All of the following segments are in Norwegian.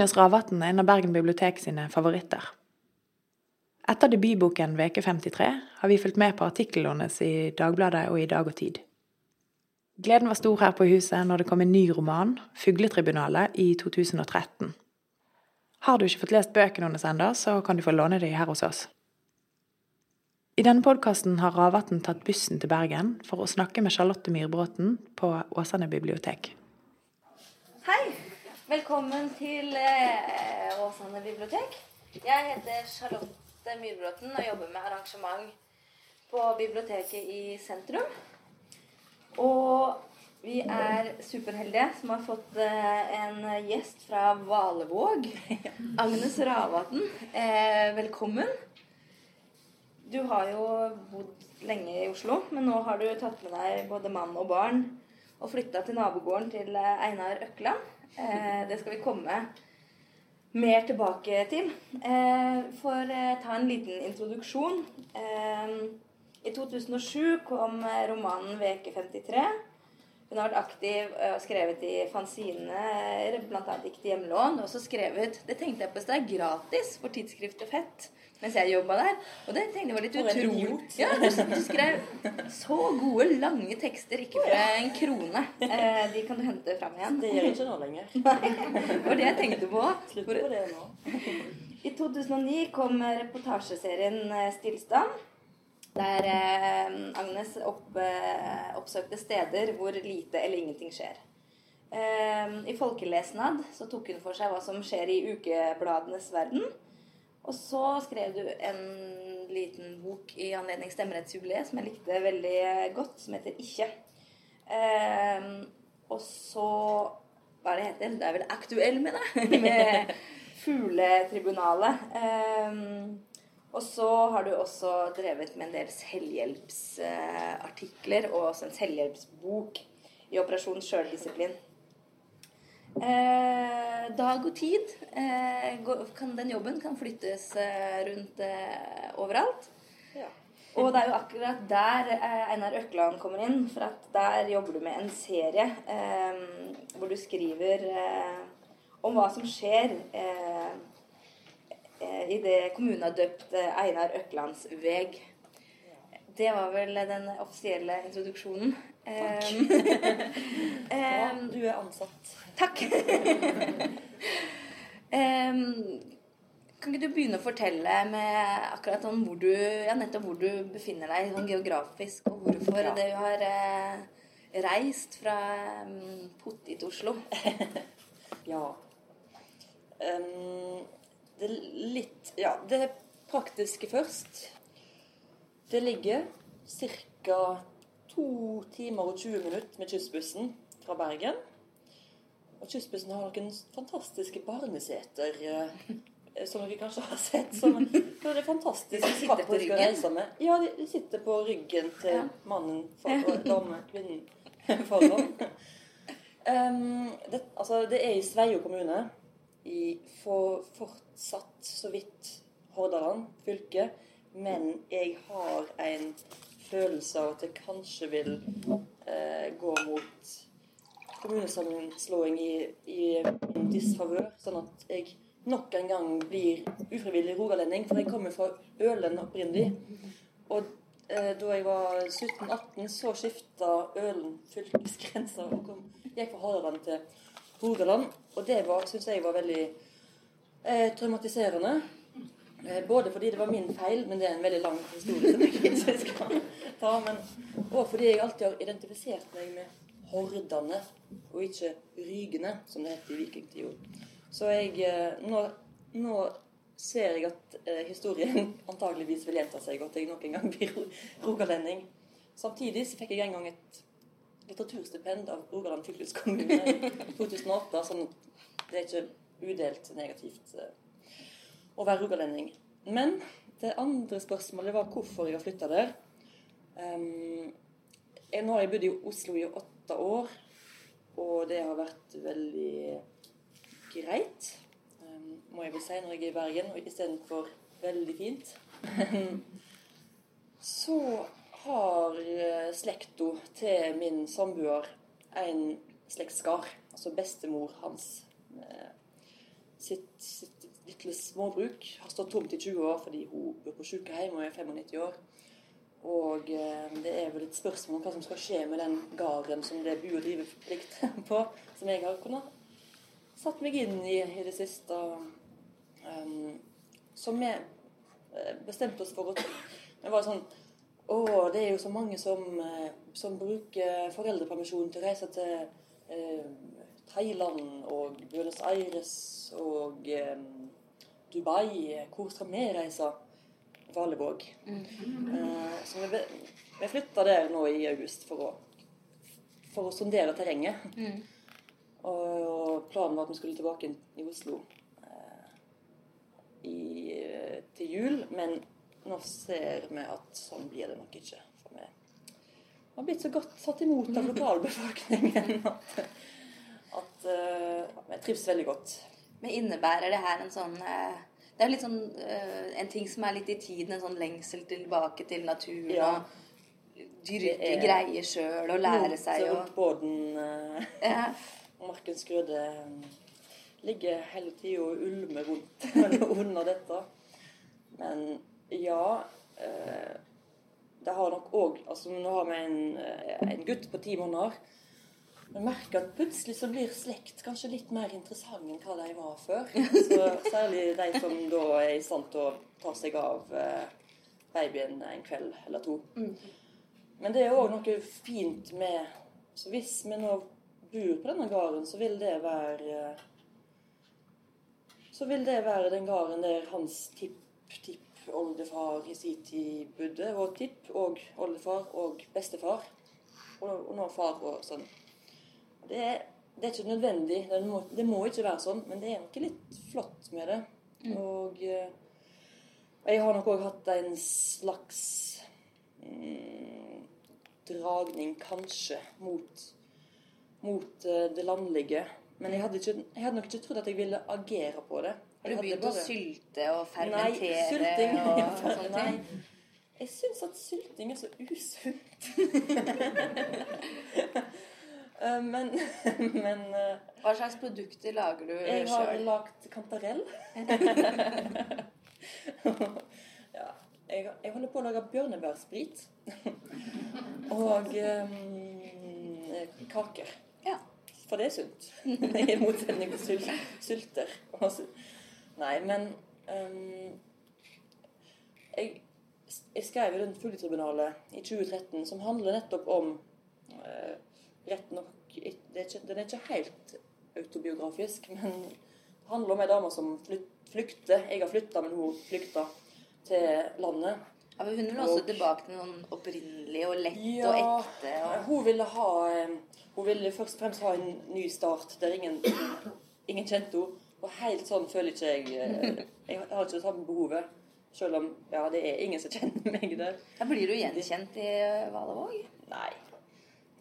Agnes Ravatn er en av Bergen bibliotek sine favoritter. Etter debutboken Veke 53 har vi fulgt med på artiklene i Dagbladet og i Dag og Tid. Gleden var stor her på huset når det kom en ny roman, 'Fugletribunalet', i 2013. Har du ikke fått lest bøkene hennes ennå, så kan du få låne de her hos oss. I denne podkasten har Ravatn tatt bussen til Bergen for å snakke med Charlotte Myrbråten på Åsane bibliotek. Hei! Velkommen til eh, Åsane bibliotek. Jeg heter Charlotte Myrbråten og jobber med arrangement på biblioteket i sentrum. Og vi er superheldige som har fått eh, en gjest fra Valevåg. Agnes Ravatn. Eh, velkommen. Du har jo bodd lenge i Oslo, men nå har du tatt med deg både mann og barn og flytta til nabogården til eh, Einar Økland. Eh, det skal vi komme mer tilbake til. Eh, for eh, ta en liten introduksjon. I 2007 kom romanen 'Veke 53'. Hun har vært aktiv og skrevet i fanziner, bl.a. dikt i hjemlån. Og også skrevet Det tenkte jeg på det er gratis for tidsskriftet Fett mens jeg jobba der. Og det tenkte jeg var litt utrolig. Ja, du, skrev så gode, lange tekster, ikke for en krone. Eh, de kan du hente fram igjen. Det gjør ikke nå lenger. Nei, det var det jeg tenkte på. Slutt på det nå. I 2009 kom reportasjeserien eh, Stillstand. Der eh, Agnes opp, eh, oppsøkte steder hvor lite eller ingenting skjer. Eh, I Folkelesnad så tok hun for seg hva som skjer i ukebladenes verden. Og så skrev du en liten bok i anledning stemmerettsjubileet som jeg likte veldig godt, som heter 'Ikke'. Eh, og så Hva er det heter? Det er vel 'Aktuell', mener jeg. Med Fugletribunalet. Eh, og så har du også drevet med en del selvhjelpsartikler og også en selvhjelpsbok i Operasjon sjøldisiplin. Eh, dag og tid. Eh, kan, den jobben kan flyttes eh, rundt eh, overalt. Ja. Og det er jo akkurat der eh, Einar Økland kommer inn. For at der jobber du med en serie eh, hvor du skriver om hva som skjer i det kommunen har døpt Einar Øklands veg. Det var vel den offisielle introduksjonen. Takk. du er ansatt. Takk. um, kan ikke du begynne å fortelle med akkurat sånn hvor du, ja, nettopp hvor du befinner deg sånn geografisk, og hvorfor ja. du har eh, reist fra um, Pottit-Oslo? ja. Um, det er litt Ja, det praktiske først. Det ligger ca. to timer og 20 minutter med kystbussen fra Bergen. Og Kystbussen har noen fantastiske barneseter. Eh, som dere kanskje har sett. Som, det er fantastisk på ryggen? Reise med. Ja, de, de, sitter på ryggen til mannen for, og dame, kvinnen foran. Um, det, altså, det er i Sveio kommune. I for, fortsatt så vidt Hordaland fylke. Men jeg har en følelse av at det kanskje vil eh, gå mot kommunesammenslåing i, i min disfavør, sånn at jeg nok en gang blir ufrivillig rogalending. For jeg kommer fra Ølen opprinnelig. Og eh, da jeg var 17-18, så skifta Ølen fylkesgrensa og kom, gikk fra Hordaland til Rogaland. Og det syns jeg var veldig eh, traumatiserende. Eh, både fordi det var min feil, men det er en veldig lang historie som jeg skal ta. Men, og fordi jeg alltid har identifisert meg med hordene, og ikke rygene, som det het i vikingtida. Så jeg eh, nå, nå, ser jeg at eh, historien antageligvis vil gjenta seg, og at jeg nok en gang blir rogalending. Samtidig så fikk jeg en gang et litteraturstipend av Rogaland fylkeskommune i 2008. sånn det er ikke udelt negativt eh, å være rogalending. Men det andre spørsmålet var hvorfor jeg har flytta der. Um, jeg, nå har jeg bodd i Oslo i åtte år. Og det har vært veldig greit, um, må jeg vel si, når jeg er i Bergen og istedenfor veldig fint. Så har eh, slekta til min samboer en slektskar, altså bestemor hans. Eh, sitt, sitt lille småbruk. Har stått tomt i 20 år fordi hun bor på sykehjem og er 95 år. Og eh, det er vel et spørsmål om hva som skal skje med den gården som det er bu- og driveplikt på, som jeg har kunnet satt meg inn i i det siste. Um, som vi bestemte oss for å Det var sånn Å, det er jo så mange som, eh, som bruker foreldrepermisjon til å reise til eh, Thailand og Buenos Aires og eh, Dubai. Hvor skal vi reise? Valevåg. Eh, så vi, vi flytta der nå i august for å, for å sondere terrenget. Og planen var at vi skulle tilbake i Oslo eh, i, til jul, men nå ser vi at sånn blir det nok ikke. For vi har blitt så godt tatt imot av lokalbefolkningen at, at uh, vi trives veldig godt. Men innebærer det her en sånn eh, Det er litt sånn eh, en ting som er litt i tiden, en sånn lengsel tilbake til naturen Ja. og dyrke er- greier sjøl og lære seg å Rundt båten ja. Markens Grøde ligger hele tida og ulmer rundt under dette. Men ja eh, Det har nok òg altså Nå har vi en, eh, en gutt på ti måneder. Jeg merker at plutselig så blir slekt kanskje litt mer interessant enn hva de var før. Så Særlig de som da er i stand til å ta seg av eh, babyen en kveld eller to. Men det er òg noe fint med Så hvis vi nå bor på denne gården, så vil det være Så vil det være den gården der hans tipp-tipp-oldefar i sin tid bodde. Og tipp og oldefar og bestefar. Og, og nå far og sånn. Det det er ikke nødvendig. Det må, det må ikke være sånn, men det er noe litt flott med det. Og eh, jeg har nok òg hatt en slags mm, dragning, kanskje, mot, mot eh, det landlige. Men jeg hadde, ikke, jeg hadde nok ikke trodd at jeg ville agere på det. Har du begynt å sylte og Nei, fermentere sylting. og sånne Nei. ting? Jeg syns at sylting er så usunt. Eh, men men eh, Hva slags produkter lager du jeg har sjøl? lagd kantarell. ja, jeg, jeg holder på å lage bjørnebærsprit. Og um, kaker. Ja. For det er sunt. I motsetning til syl sylter. Nei, men um, jeg, jeg skrev i den Fugletribunalet i 2013, som handler nettopp om uh, Rett nok det er ikke, Den er ikke helt autobiografisk, men det handler om ei dame som flykter. Jeg har flytta, men hun flykta til landet. Ja, men hun vil også Og- tilbake til noen opprinnelig og lett Ja, og ekte. Og... Hun ville ha eh, Hun ville først og fremst ha en ny start der ingen, ingen kjente henne. Og helt sånn føler ikke jeg eh, Jeg har ikke det samme behovet. Selv om ja, det er ingen som kjenner meg der. Da blir du gjenkjent i Valevåg? Nei,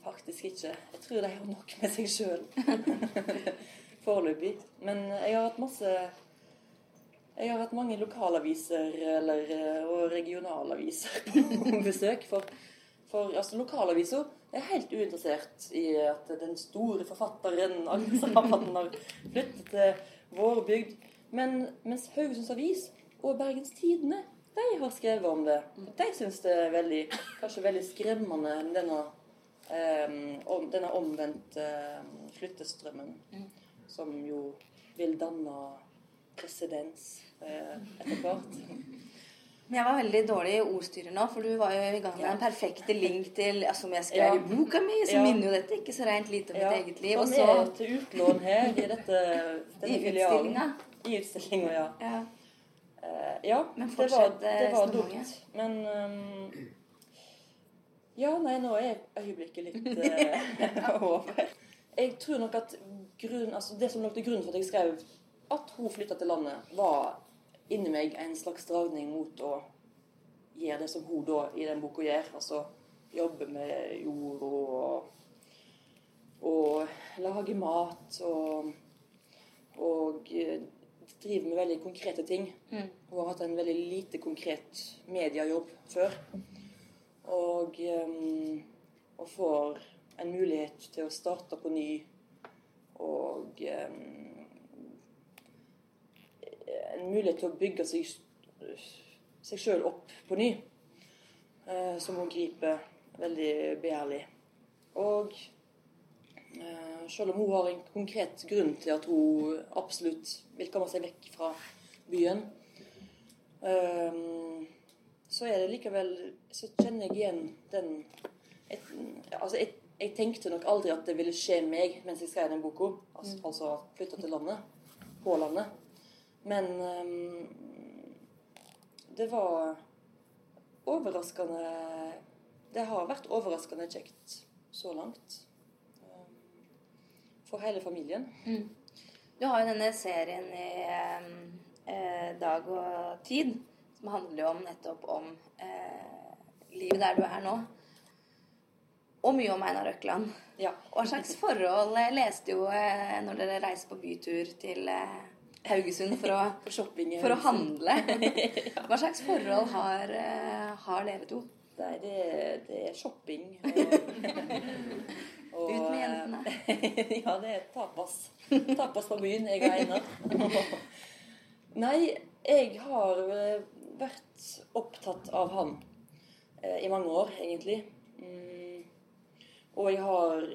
faktisk ikke. Jeg tror de har nok med seg sjøl. Foreløpig. Men jeg har hatt masse Jeg har hatt mange lokalaviser eller, eh, og regionalaviser på besøk. For, for altså, lokalaviser er helt uinteressert i at den store forfatteren Agnes Ravatn har flyttet til vår bygd. Men mens Haugesunds Avis og Bergens Tidende de har skrevet om det. De syns det er veldig, kanskje veldig skremmende, denne, eh, om, denne omvendte eh, flyttestrømmen. Som jo vil danne presedens eh, etter hvert. Men jeg var veldig dårlig i ordstyret nå, for du var jo i gang med Ja. den perfekte link til altså, Som jeg skrev i boka mi, så Ja. minner jo dette ikke så rent lite om Ja, mitt eget liv. Og så er til utlån her i dette, denne I utstillinga. I utstillinga, ja. ja. Uh, ja, Men det var, fortsett, det eh, var dumt. Men um, Ja, nei, nå er øyeblikket litt uh, over. Jeg tror nok at grunn, altså det som lå til grunn for at jeg skrev at hun flytta til landet, var inni meg en slags dragning mot å gjøre det som hun da i den boka gjør. Altså jobbe med jord og, og lage mat og, og eh, drive med veldig konkrete ting. Mm. Hun har hatt en veldig lite konkret mediejobb før. Og, um, og får en mulighet til å starte på ny og um, en mulighet til å bygge seg, seg sjøl opp på ny. Eh, som hun griper veldig begjærlig. Og eh, selv om hun har en konkret grunn til at hun absolutt vil komme seg vekk fra byen, eh, så er det likevel Så kjenner jeg igjen den et, Altså, jeg, jeg, tenkte nok aldri at det ville skje meg mens jeg skrev den boka. Altså, altså flytta til landet. På landet. Men um, det var overraskende Det har vært overraskende kjekt så langt. Um, for hele familien. Mm. Du har jo denne serien i eh, Dag og Tid, som handler jo om nettopp om eh, livet der du er nå. Og mye om Einar Røkland. Ja. Hva slags forhold leste jo eh, når dere reiser på bytur til eh, Haugesund for å, for å handle. Hva slags forhold har, uh, har dere to? Nei, det, det er shopping. Og, og, Ut med jentene. ja, det er tapas. Tapas på byen. Jeg er Einar. Nei, jeg har eh, vært opptatt av han eh, i mange år, egentlig. Mm. Og jeg har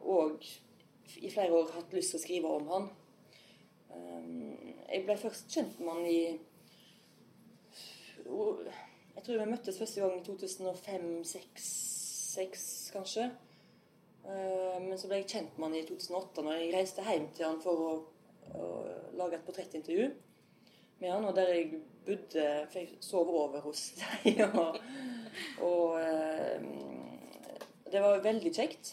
òg i flere år hatt lyst til å skrive om han. Ehm, jeg ble først kjent med han i Jeg tror vi møttes første gang i 2005-2006, kanskje. Ehm, men så ble jeg kjent med han i 2008 når jeg reiste hjem til han for å, å lage et portrettintervju med han, og der jeg bodde For jeg sov over hos deg. Og, og ehm, det var veldig kjekt.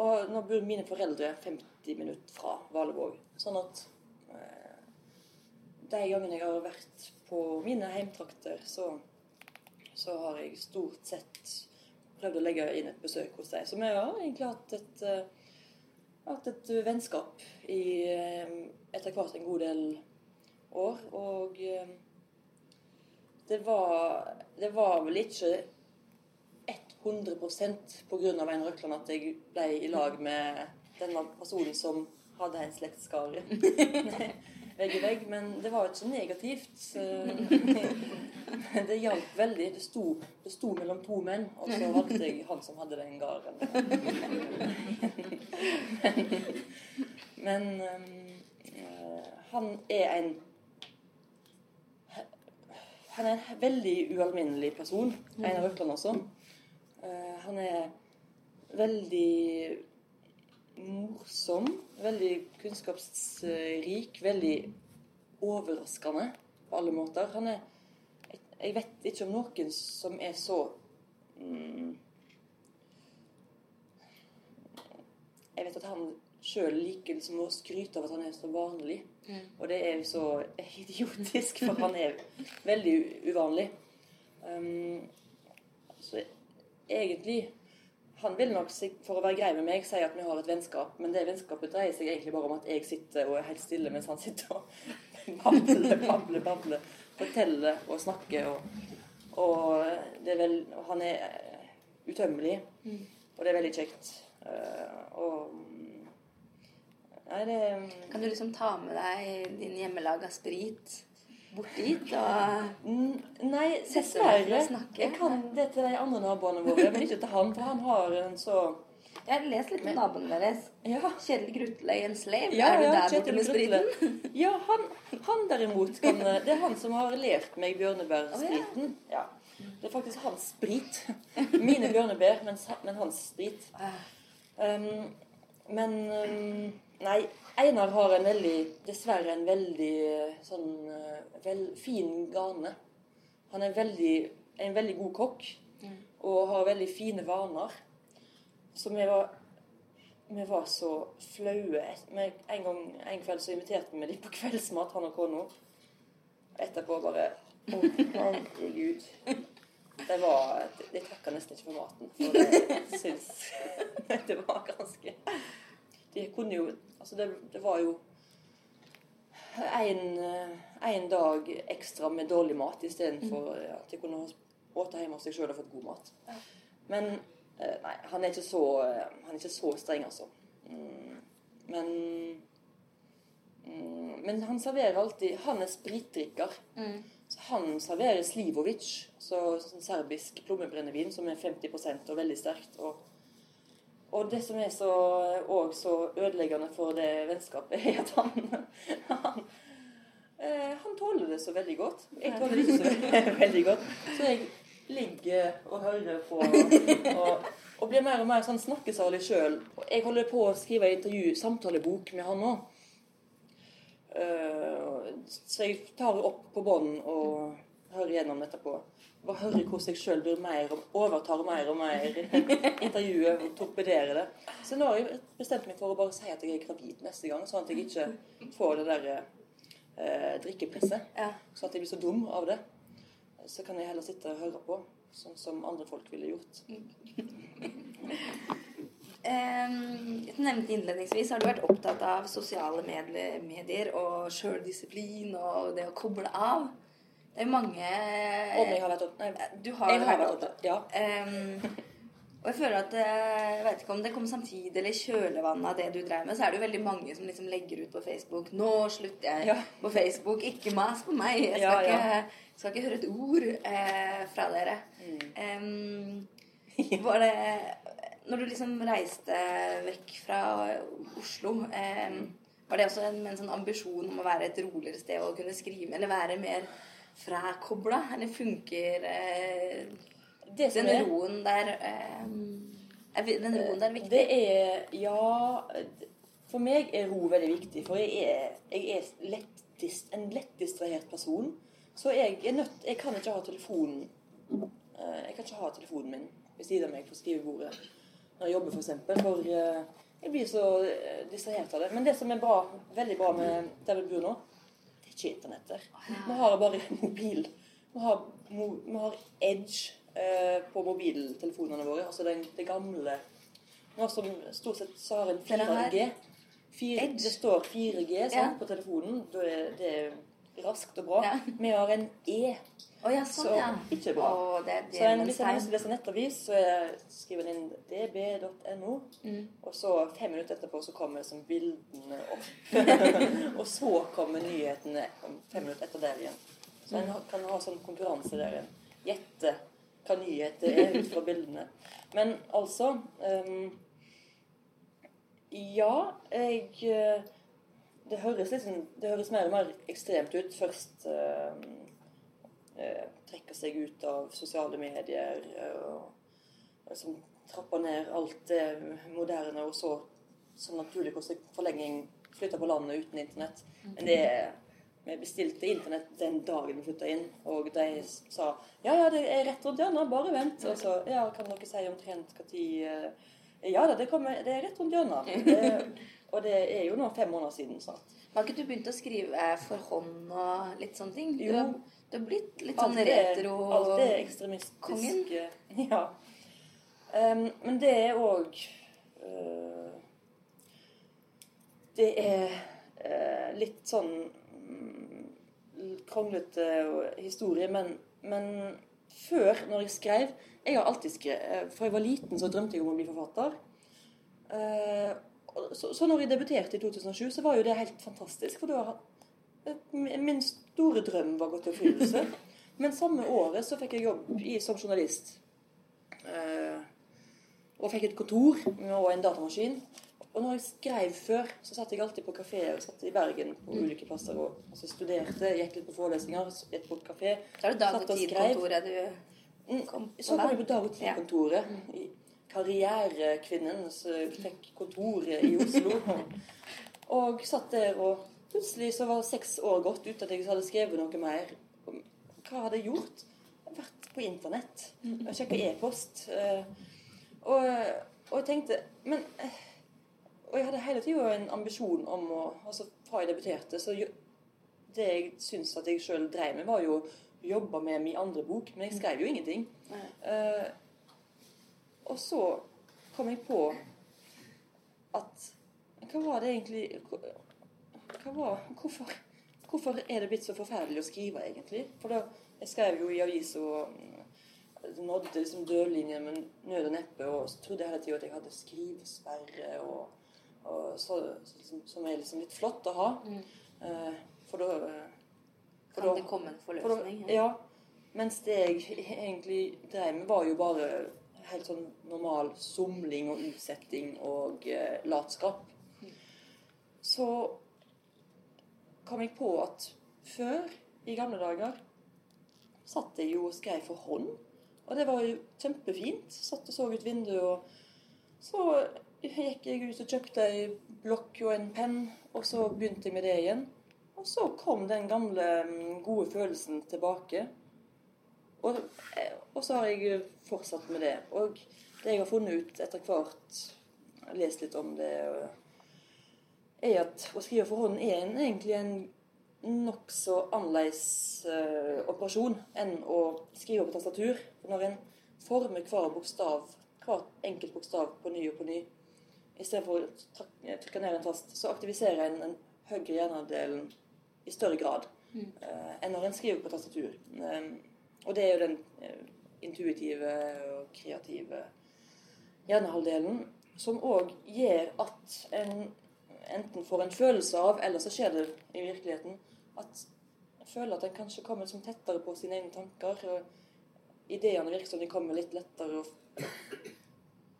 Og nå bor mine foreldre 50 minutter fra Valevåg. Sånn at de gangene jeg har vært på mine heimtrakter, så, så, har jeg stort sett prøvd å legge inn et besøk hos deg. Så vi har egentlig hatt et, uh, hatt et vennskap i uh, etter hvert en god del år. Og uh, det var, det var vel ikke 100 pga. Einar Røkland at jeg ble i lag med denne personen som hadde en slektskare. vegg i vegg. Men det var ikke så negativt. det hjalp veldig. Det sto, det sto, mellom to menn, og så valgte jeg han som hadde den gården. men, men um, han er en Han er en veldig ualminnelig person. Einar Økland også. Uh, han er veldig morsom, veldig kunnskapsrik, veldig overraskende på alle måter. Han er Jeg vet ikke om noen som er så mm, Jeg vet at han sjøl liker liksom å skryte av at han er så vanlig. Mm. Og det er jo så idiotisk, for han er veldig uvanlig. Um, så egentlig han vil nok, for å være grei med meg, si at vi har et vennskap, men det vennskapet dreier seg egentlig bare om at jeg sitter og er helt stille mens han sitter og babler, babler, babler. Forteller og snakker. Og, og, det er vel, han er utømmelig, mm. og det er veldig kjekt. Uh, og Nei, det Kan du liksom ta med deg din hjemmelaga sprit? bort dit og Nei, dessverre. Jeg kan det til de andre naboene våre, men ikke til han, for han har en så jeg har lest litt om naboene deres. Ja. Kjell Grutle i en slave. Ja, er du der borte med spriten? ja, han, han derimot kan, Det er han som har lært meg bjørnebærspriten. Oh, ja. Det er faktisk hans sprit. Mine bjørnebær, men, men hans sprit. Um, men um, Nei, Einar har en veldig, dessverre en veldig sånn eh, vel, fin gane. Han er veldig, en veldig god kokk mm. og har veldig fine vaner. Så vi var, vi var så flaue. En, gang, en kveld så inviterte vi dem på kveldsmat, han og kona. Etterpå bare Å, herregud. Det var, de takka nesten ikke for maten. For det syns Det var ganske De kunne jo Altså, det, det var jo en, dag ekstra med dårlig mat istedenfor mm. at de kunne spist hjemme hos seg sjøl og fått god mat. Men eh, nei, han er ikke så, han er ikke så streng, altså. Mm, men mm, Men han serverer alltid Han er spritdrikker. Mm. Så han serverer Slivovic, så sånn serbisk plommebrennevin som er 50% og veldig sterkt. Og, og det som er så, og så ødeleggende for det vennskapet, er at han, han eh, han tåler det så veldig godt. Jeg tåler det så veldig godt. Så jeg ligger og hører på og, og blir mer og mer sånn snakkesalig sjøl. Jeg holder på å skrive intervju, samtalebok med han nå. Eh, så jeg tar det opp på bånd og hører gjennom etterpå. Bare hører hvordan jeg sjøl blir mer og overtar mer og mer intervjuet og torpederer det. Så nå har jeg bestemt meg for å bare si at jeg er gravid neste gang, sånn at jeg ikke får det der eh, drikkepresset. Ja. Sånn at jeg blir så dum av det. Så kan jeg heller sitte og høre på, sånn som andre folk ville gjort. Um, jeg nevnte innledningsvis har du vært opptatt av sosiale medier og sjøldisiplin og det å koble av. Det er mange Om jeg har vært opptatt? Du har, jeg har vært opptatt. Ja. Um, og jeg føler at eh, Jeg vet ikke om det kom samtidig eller i kjølvannet av det du drev med, så er det jo veldig mange som liksom legger ut på Facebook 'Nå slutter jeg Ja. på Facebook. Ikke mas på meg. Jeg skal, Ja, ja. Ikke, skal ikke høre et ord eh, fra dere'. Mm. Um, var det Når du liksom reiste vekk fra Oslo ehm, Var det også en, en sånn ambisjon om å være et roligere sted og kunne skrive, eller være mer frakobla? Eller funker den roen der Den roen der er viktig? Det er Ja For meg er ro veldig viktig, for jeg er, jeg er lettdist, en lettdistrahert person. Så jeg er nødt Jeg kan ikke ha telefonen eh, Jeg kan ikke ha telefonen min ved siden av meg på skrivebordet når jeg jobber, f.eks. For, eksempel, for eh, jeg blir så eh, distrahert av det. Men det som er bra, veldig bra med der vi bor nå, ikke internett der. Vi har bare mobil. Vi har, vi har Edge eh, på mobiltelefonene våre. Altså den, det gamle Nå som stort sett så har en 4G. 4, det står 4G sant, Ja. på telefonen. Det, det er raskt og bra. Vi har en E. Å ja, sånn, Så ja. ikke bra. Oh, det det, Så en, hvis jeg har lese nettavis, så er- skriver jeg inn db.no. Mm. Og så fem minutter etterpå så kommer liksom bildene opp. og så kommer nyhetene fem minutter etter der igjen. Så en kan ha sånn konkurranse der igjen. gjette hva nyheter er ut fra bildene. Men altså um, Ja, jeg eh, Det høres liksom Det høres mer og mer ekstremt ut. Først eh, trekker seg ut av sosiale medier eh, og, og liksom trapper ned alt det moderne, og så som naturlig forlenging flytter på landet uten internett. Men det vi bestilte internett den dagen vi flytta inn, og de sa ja, ja, det er rett rundt hjørnet, bare vent. Og så ja, kan dere si omtrent når Ja da, det, kommer, det er rett rundt hjørnet. Og det er jo nå fem måneder siden snart. Har ikke du begynt å skrive for hånd og litt sånne ting? Du Jo. har, du har blitt litt sånn retro-kongen. Ja. Um, men det er òg Det er uh, litt sånn mm, kronglete historie, men, men før, når jeg skrev Jeg har alltid skrevet Fra jeg var liten, så drømte jeg om å bli forfatter. Uh, så, så når jeg debuterte i 2007, så var jo det helt fantastisk. For da Min store drøm var gått i oppfyllelse. Men samme året så fikk jeg jobb i, som journalist. Eh, og fikk et kontor og en datamaskin. Og når jeg skrev før, så satt jeg alltid på kafé. Jeg satt i Bergen på ulike plasser og altså studerte. Gikk litt på forelesninger, gikk på kafé. Så er det Dag og. Tid-kontoret du Mm, kom på Så kom jeg på Dag og Tid-kontoret. Ja. Karrierekvinnen som fikk kontoret i Oslo. Og satt der, og plutselig så var seks år gått uten at jeg hadde skrevet noe mer. Hva hadde jeg gjort? Jeg hadde vært på internett. og sjekka e-post. eh, Og, og jeg tenkte Men eh, Og jeg hadde hele tida en ambisjon om å Altså fra jeg debuterte, så det jeg syns at jeg sjøl dreiv med, var jo å jobbe med min andre bok. Men jeg skrev jo ingenting. Nei. Eh, og så kom jeg på at Hva var det egentlig var, hvorfor, hvorfor er det blitt så forferdelig å skrive, egentlig? For da, Jeg skrev jo i avis og mm, nådde liksom dørlinjen med nød og neppe, og trodde hele tida at jeg hadde skrivesperre. og og så, som, som er liksom litt flott å ha. Mm. Eh, for da eh, for Kan det komme en for da- forløsning? Ja. Mens det jeg egentlig drev med, var jo bare helt sånn normal somling og utsetting og eh, latskap. Så kom jeg på at før, i gamle dager, satt jeg jo og skrev for hånd. Og det var jo kjempefint. Satt og så ut vinduet, og så gikk jeg ut og kjøpte ei blokk og en penn, og så begynte jeg med det igjen. Og så kom den gamle, mm, gode følelsen tilbake. Og, og så har jeg fortsatt med det. Og det jeg har funnet ut etter hvert, lest litt om det, og- er at å skrive for hånd er en, egentlig en nokså annerledes eh, operasjon enn å skrive på tastatur. Når en former hver bokstav, hver enkelt bokstav på ny og på ny, istedenfor å trykke ned en tast, så aktiviserer en den høyre hjernedelen i større grad eh, enn når en skriver på tastatur. Eh, og det er jo den eh, intuitive og kreative hjernehalvdelen som òg gjør at en enten får en følelse av, eller så skjer det i virkeligheten, at en føler at en kanskje kommer liksom tettere på sine egne tanker. og Ideene virker som de kommer litt lettere, og,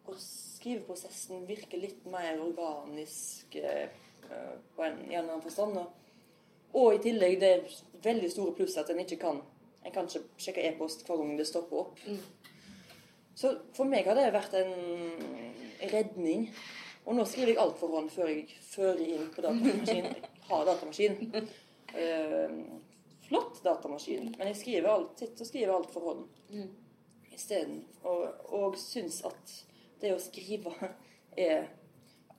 og skriveprosessen virker litt mer organisk eh, på en, i en eller annen forstand. Og, i tillegg det er veldig store pluss at en ikke kan En kan ikke sjekke e-post hver gang det stopper opp. Så for meg har det vært en redning. Og nå skriver jeg alt for hånd før jeg fører inn på datamaskin. Jeg har datamaskin. Eh, flott datamaskin. Men jeg skriver alt, sitter og skriver alt for hånd isteden. Og, og syns at det å skrive er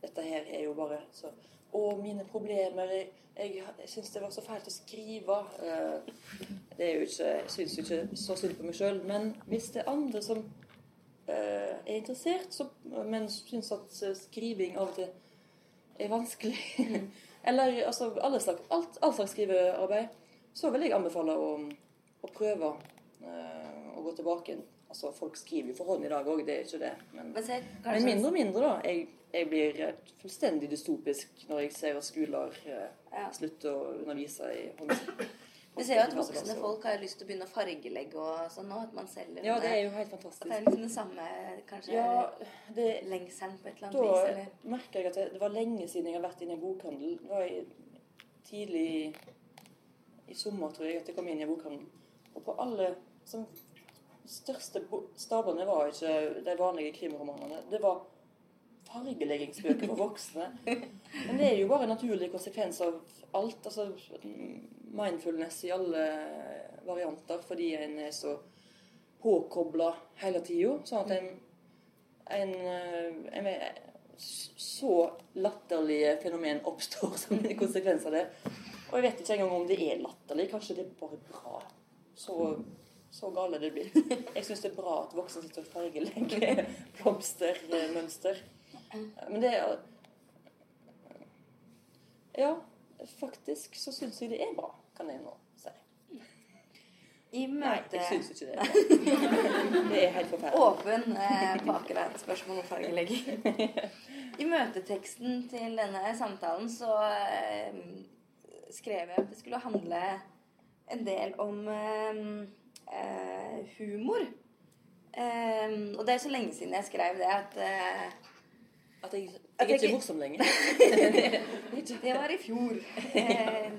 Dette her er jo bare så Å, mine problemer Jeg, jeg, jeg syns det var så fælt å skrive. Eh, det er jo ikke, jeg syns jo ikke så synd på meg sjøl. Men hvis det er andre som er interessert, så, men syns at eh, skriving av og til er vanskelig Eller altså alle slags, alt, all slags skrivearbeid, så vil jeg anbefale å, å prøve eh, å gå tilbake. Altså, folk skriver jo for hånd i dag òg, det er ikke det. Men, Men mindre og mindre, da. Jeg, jeg blir eh, fullstendig dystopisk når jeg ser at skoler eh, Ja. slutter å undervise i hånd. Vi ser jo at voksne folk har lyst til å begynne å fargelegge og sånn nå. At man selger Ja, det er jo helt fantastisk. At det er liksom det samme kanskje Ja, det, lengselen på et eller annet Da vis, eller? merker jeg at det, det var lenge siden jeg har vært inne i en bokhandel. Det var i, tidlig i sommer, tror jeg, at jeg kom inn i en bokhandel. Og på alle som største stabene var ikke de vanlige krimromanene. Det var fargeleggingsbøker for voksne. Men det er jo bare en naturlig konsekvens av alt. Altså mindfulness i alle varianter, fordi en er så påkobla hele tida. Sånn at en, en, eh, en så latterlige fenomen oppstår som en konsekvens av det. Og jeg vet ikke engang om det er latterlig. Kanskje det er bare bra. Så, så gale det blir. Jeg syns det er bra at voksne sitter og fargelegger blomstermønster. Men det er Ja, faktisk så syns jeg det er bra, kan jeg nå si. I Nei, jeg syns ikke det. Det er helt forferdelig. Åpen eh, på akkurat spørsmål om fargelegging. I møteteksten til denne samtalen så eh, skrev jeg at det skulle handle en del om eh, eh, humor. Eh, og det er så lenge siden jeg skrev det at eh, At jeg, jeg er ikke- morsom lenger. Det var i fjor. Eh,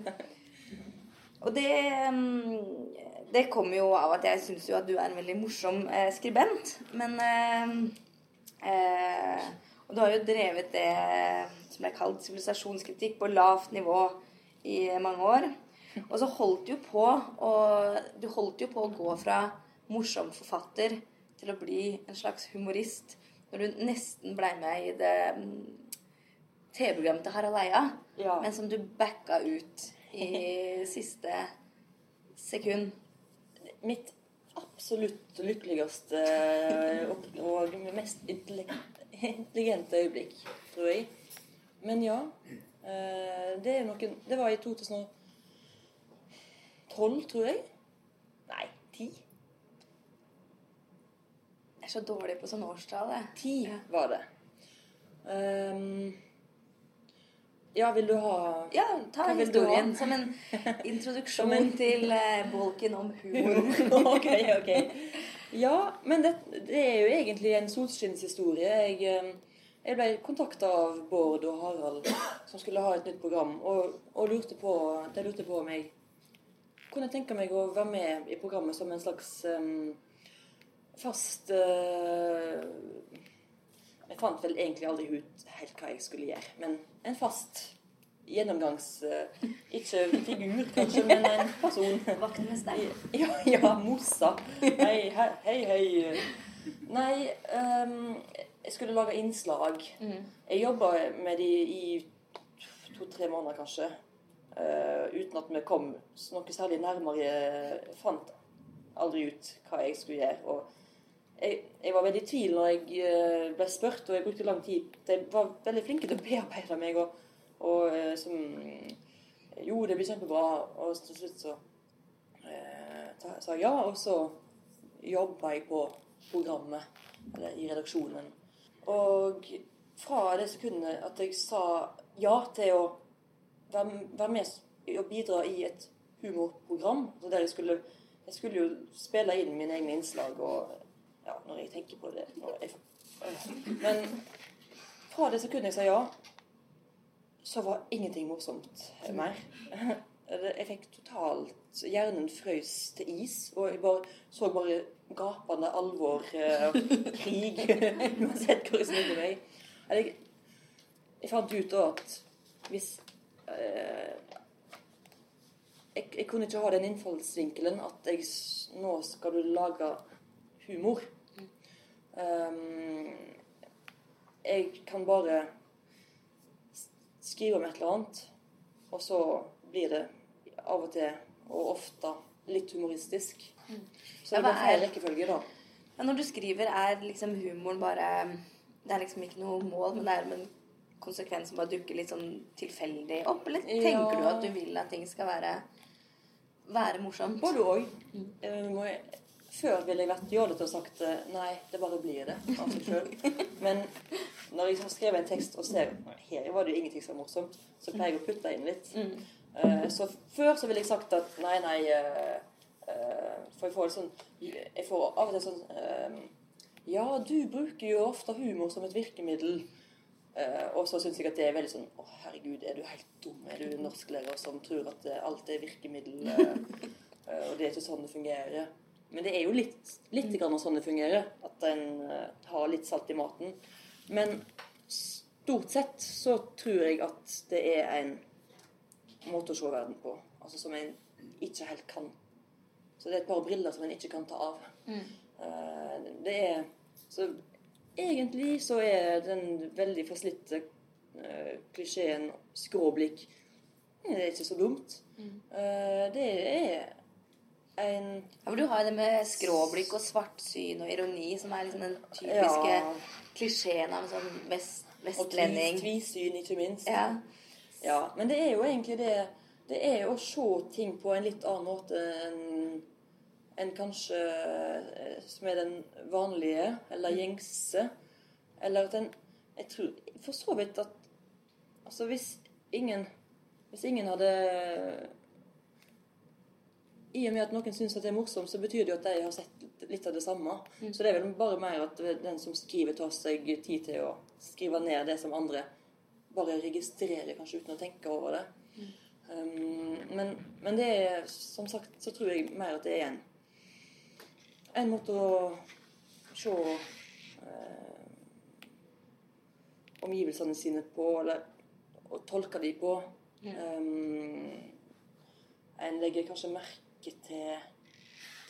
og det mm, Det kommer jo av at jeg syns jo at du er en veldig morsom eh, skribent. Men eh, eh, Og du har jo drevet det som ble kalt sivilisasjonskritikk på lavt nivå i mange år. Og så holdt du på og Du holdt jo på å gå fra morsom forfatter til å bli en slags humorist når du nesten blei med i det mm, TV-programmet til Harald Eia, Ja. men som du backa ut i siste sekund. Mitt absolutt lykkeligste og, og mest intelligente øyeblikk, tror jeg. Men ja. eh, Det noen Det var i 2012, tror jeg. Nei, 10. Jeg er så dårlig på sånn årstall, jeg. 10 var det. Ehm, Ja, vil du ha Ja, ta historien som en introduksjon Som en- til eh, bolken om humor. ok, ok. Ja, men det, det er jo egentlig en solskinnshistorie. Jeg, eh, jeg ble kontakta av Bård og Harald, som skulle ha et nytt program, og, og lurte på, de lurte på om jeg kunne tenke meg å være med i programmet som en slags um, fast eh, Jeg fant vel egentlig aldri ut helt hva jeg skulle gjøre, men en fast gjennomgangs... eh, ikke figur, kanskje, men en person. Vaktmester? Ja, ja, morsa. Hei, hei, hei. Nei, um, jeg skulle lage innslag. Mm. Jeg jobba med de i to-tre måneder, kanskje. Uh, uten at vi kom noe særlig nærmere. Jeg fant aldri ut hva jeg skulle gjøre. Og jeg, jeg var veldig i tvil når jeg eh, ble spurt, og jeg brukte lang tid. De var veldig flinke til å bearbeide meg. og, og eh, som Jo, det blir kjempebra. Og til slutt så eh, sa jeg ja, og så jobba jeg på programmet, eller i redaksjonen. Og fra det sekundet at jeg sa ja til å være, med og bidra i et humorprogram, så der jeg skulle, jeg skulle jo spille inn mine egne innslag, og ja, når jeg tenker på det jeg, Men fra det sekundet jeg sa ja, så var ingenting morsomt mer. Jeg fikk totalt Hjernen frøs til is, og jeg bare så bare gapende alvor eh, krig uansett hvor jeg snudde meg. Jeg, jeg fant ut da at hvis eh, jeg, jeg kunne ikke ha den innfallsvinkelen at jeg, nå skal du lage humor. Um, jeg kan bare skrive om et eller annet, og så blir det av og til, og ofte, litt humoristisk. Så det blir feil rekkefølge, da. Ja, når du skriver, er liksom humoren bare Det er liksom ikke noe mål, men det er en konsekvens som bare dukker litt sånn tilfeldig opp? Eller tenker Ja. du at du vil at ting skal være, være morsomt? Både òg. Før ville jeg vært jålete og sagt eh, nei, det bare blir det av seg sjøl. Men når jeg har skrevet en tekst og ser her var det jo ingenting som var morsomt, så pleier jeg å putte inn litt. Mm. Eh, Så før så ville jeg sagt at nei, nei eh, For jeg får sånn Jeg får av og til sånn Ja, du bruker jo ofte humor som et virkemiddel. Og så syns jeg at det er veldig sånn Å, herregud, er du helt dum? Er du norsklærer som tror at alt er virkemiddel? og det er ikke sånn det fungerer. Men det er jo litt, litt grann sånn det fungerer. At en eh, har litt salt i maten. Men stort sett så tror jeg at det er en måte å se verden på. Altså som en ikke helt kan. Så det er et par briller som en ikke kan ta av. Mm. det er Så egentlig så er den veldig forslitte uh, klisjeen skråblikk Det er ikke så dumt. Mm. det er en Ja, for du har jo det med skråblikk og svartsyn og ironi, som er liksom den typiske Ja. klisjeen av en sånn vest, vestlending. Og tvisyn, ikke minst. Ja. Ja, men det er jo egentlig det Det er å se ting på en litt annen måte enn en kanskje eh, som er den vanlige, eller gjengse. Eller at en Jeg tror for så vidt at Altså, hvis ingen Hvis ingen hadde I og med at noen syns det er morsomt, så betyr det jo at de har sett litt av det samme. Så det er vel bare mer at den som skriver, tar seg tid til å skrive ned det som andre bare registrerer, kanskje uten å tenke over det. Um, men, men det er som sagt så tror jeg mer at det er en en måte å se eh, omgivelsene sine på, eller å tolke dem på. Um, en legger kanskje merke til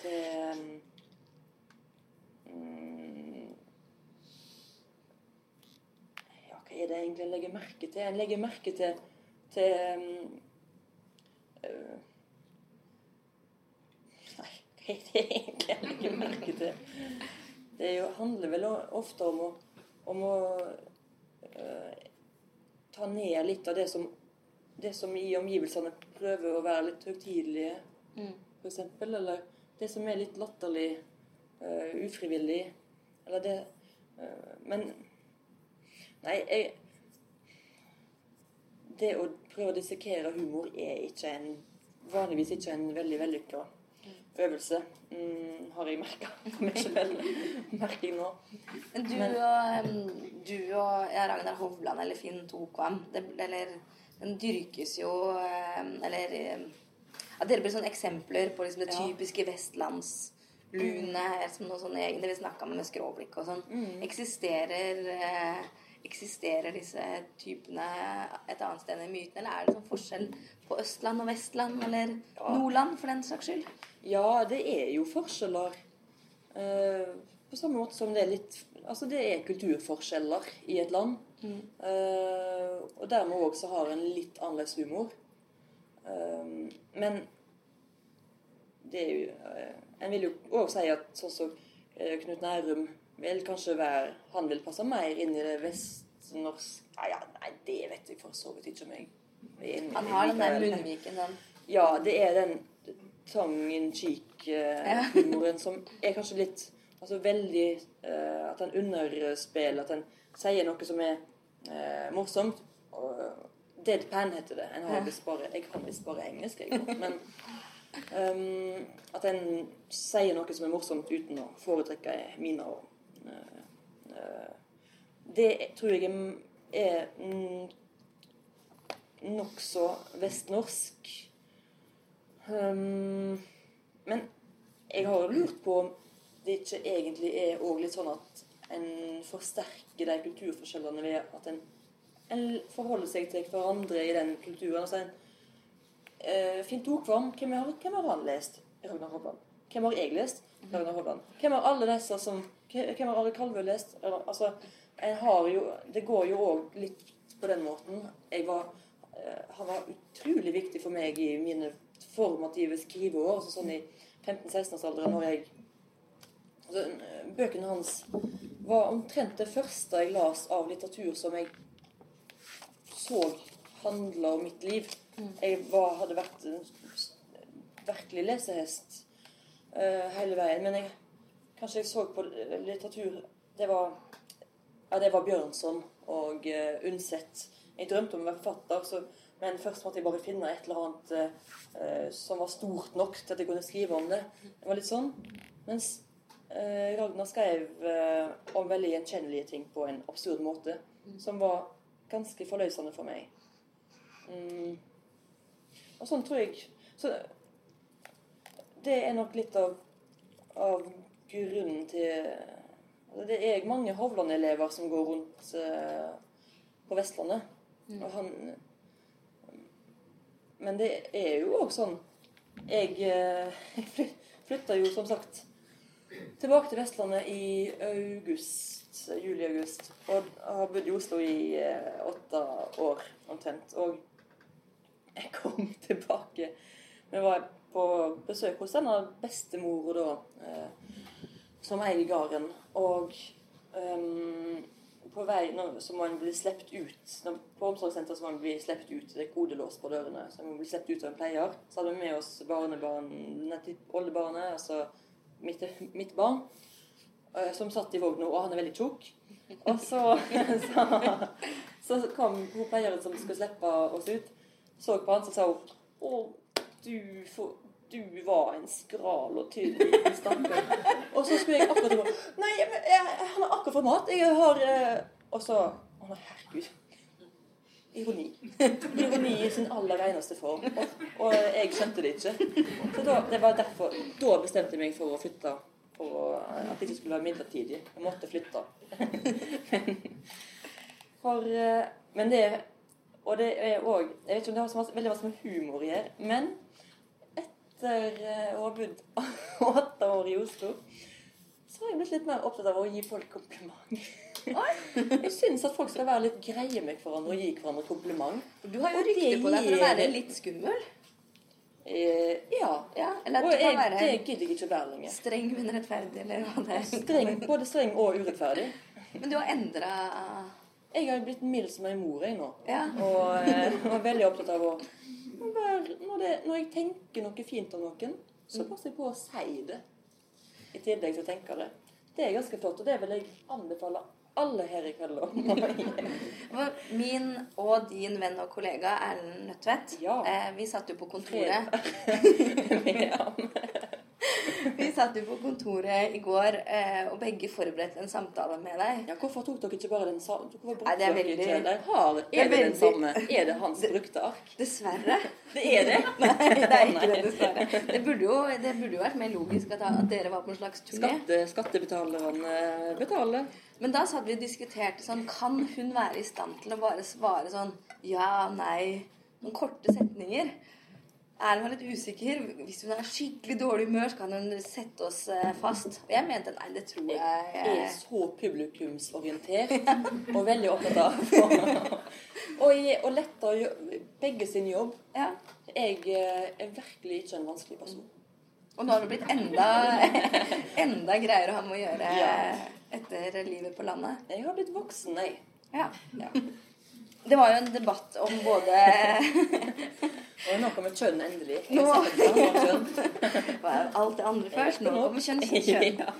til um, Ja, hva er det egentlig en legger merke til? En legger merke til, til um, uh, Nei, hva er det egentlig en legger merke til? Det jo, handler vel ofte om å, om å uh, ta ned litt av det som, det som i omgivelsene prøver å være litt høytidelige, Mm. Eksempel. Eller det som er litt latterlig, uh, ufrivillig. Eller det uh, Men Nei, jeg det å prøve å dissekere humor er ikke en, vanligvis ikke en veldig vellykka øvelse. Mm, har jeg merka meg selv. Merker jeg nå. Men du Men- og, du og ja, Ragnar Hovland eller Finn Tokvam, det, eller den dyrkes jo Eller at dere blir sånne eksempler på liksom det Ja. typiske vestlandslune som noe sånn egne vi snakka med med skråblikk og sånn. Mm. Eksisterer eh, Eksisterer disse typene et annet sted enn i myten, eller er det sånn forskjell på Østland og Vestland, eller Nordland for den saks skyld? Ja, det er jo forskjeller. Eh, på samme måte som det er litt Altså, det er kulturforskjeller i et land. Eh, og dermed òg så har en litt annerledes humor. Eh, men det er jo eh, En vil jo òg si at sånn som eh, Knut Nærum vil kanskje være Han vil passe mer inn i det vestnorske Nei, ja, nei, det vet jeg for så vidt ikke om jeg Han har den der munnviken den. Ja, det er den tongue in cheek-humoren som er kanskje litt Altså veldig eh, At han underspiller, at han sier noe som er morsomt. Og deadpan heter det. Jeg kan visst bare engelsk, jeg. Men um, at en sier noe som er morsomt uten å foretrekke mine og uh, uh, Det tror jeg er, nokså vestnorsk. Um, men jeg har jo lurt på om det ikke egentlig er òg litt sånn at en forsterker de kulturforskjellene ved at en, en forholder seg til hverandre i den kulturen. Altså en, eh, Finn Tokvam, hvem har, hvem har han lest? Ragnar Hovland. Hvem har jeg lest? Ragnar Hovland. Hvem har alle disse som Hvem har Ari Kalvø lest? Altså, en har jo Det går jo òg litt på den måten. Jeg var eh, Han var utrolig viktig for meg i mine formative skriveår. Altså sånn i 15-16-årsalderen når jeg altså, Bøkene hans var omtrent det første jeg las av litteratur som jeg så handla om mitt liv. Jeg var, hadde vært en virkelig lesehest uh, hele veien. Men jeg, kanskje jeg så på litteratur Det var, ja, det var Bjørnson og uh, Undset. Jeg drømte om å være forfatter, så, men først måtte jeg bare finne et eller annet uh, som var stort nok til at jeg kunne skrive om det. Det var litt sånn. Mens Ragnar skrev om veldig gjenkjennelige ting på en absurd måte, som var ganske forløsende for meg. Mm. Og sånn tror jeg Så det er nok litt av, av grunnen til Det er mange Hovland-elever som går rundt eh, på Vestlandet. Og han Men det er jo òg sånn Jeg eh, flytta jo som sagt tilbake til Vestlandet i august, juli-august. Og har bodd i Oslo i eh, åtte år omtrent. Og jeg kom tilbake Vi var på besøk hos denne bestemora da, eh, som eier gården. Og ehm, på vei når, så må en bli sluppet ut. Når, på omsorgssenter så må en bli sluppet ut. Det er kodelås på dørene. Så en må bli sluppet ut av en pleier. Så hadde vi med oss barnebarn, oldebarnet, altså mitt, mitt barn, som satt i vogna, og han er veldig tjukk. Og så, så, så kom hun pleieren som skulle slippe oss ut, så på han, så sa hun Å, du, du var en skral og tynn liten stakkar. Og så skulle jeg akkurat gå Nei, men jeg, han har akkurat fått mat. Jeg har eh, Og så Å, nei, herregud. Ironi. Ironi i sin aller reneste form. Og, og jeg skjønte det ikke. Så da, det var derfor, da bestemte jeg meg for å flytte. For å, at det ikke skulle være midlertidig. Jeg måtte flytte. For, eh, men det Og det er òg Jeg vet ikke om det har så masse, veldig masse med humor å gjøre, men etter eh, å ha bodd åtte år i Oslo, så har jeg blitt litt mer opptatt av å gi folk kompliment. Jeg syns at folk skal være litt greie med hverandre og gi hverandre kompliment. Du har jo Og rykte på deg for å være litt skummel. Eh, ja. Ja, eller Og du kan jeg, det gidder ikke være lenger. streng, men rettferdig, eller hva det er. Streng, både streng og urettferdig. Men du har endra Jeg har blitt mild som ei mor jeg nå. Ja. Og, eh, og er veldig opptatt av å å være når, det, når jeg tenker noe fint om noen, så passer jeg på å si det. I tillegg til å tenke det. Det er ganske flott, og det vil jeg anbefale alle her i kveld. om. Min og din venn og kollega Erlend Nødtvedt. Ja. Eh, vi satt jo på kontoret. Vi satt jo på kontoret i går eh, og begge forberedte en samtale med deg. Ja, hvorfor tok dere ikke bare den samme? Nei, det er dere veldig- ikke? De har er det den samme. Er det hans brukte ark? Dessverre. Det er det? Nei, det er ikke det, dessverre. Det burde jo, det burde jo vært mer logisk at dere var på en slags turné. Skatte, skattebetalerne betaler. Men da satt vi og diskuterte sånn Kan hun være i stand til å bare svare sånn ja, nei Noen korte setninger. Er hun litt usikker. Hvis hun er skikkelig dårlig humør, så kan hun sette oss eh, fast. Og jeg mente nei, det tror jeg Jeg er så publikumsorientert og veldig opptatt av og, jeg- og lette å gjøre begge sin jobb. Ja. Jeg eh, er virkelig ikke en vanskelig person. Og nå har det blitt enda, enda greiere å ha med å gjøre Ja. Etter livet på landet. Jeg har blitt voksen, jeg. Ja. Ja. Det var jo en debatt om både Og nå kommer kjønn endelig. Nå. kjønn. alt det andre først. Nå kommer kjønn. Ja.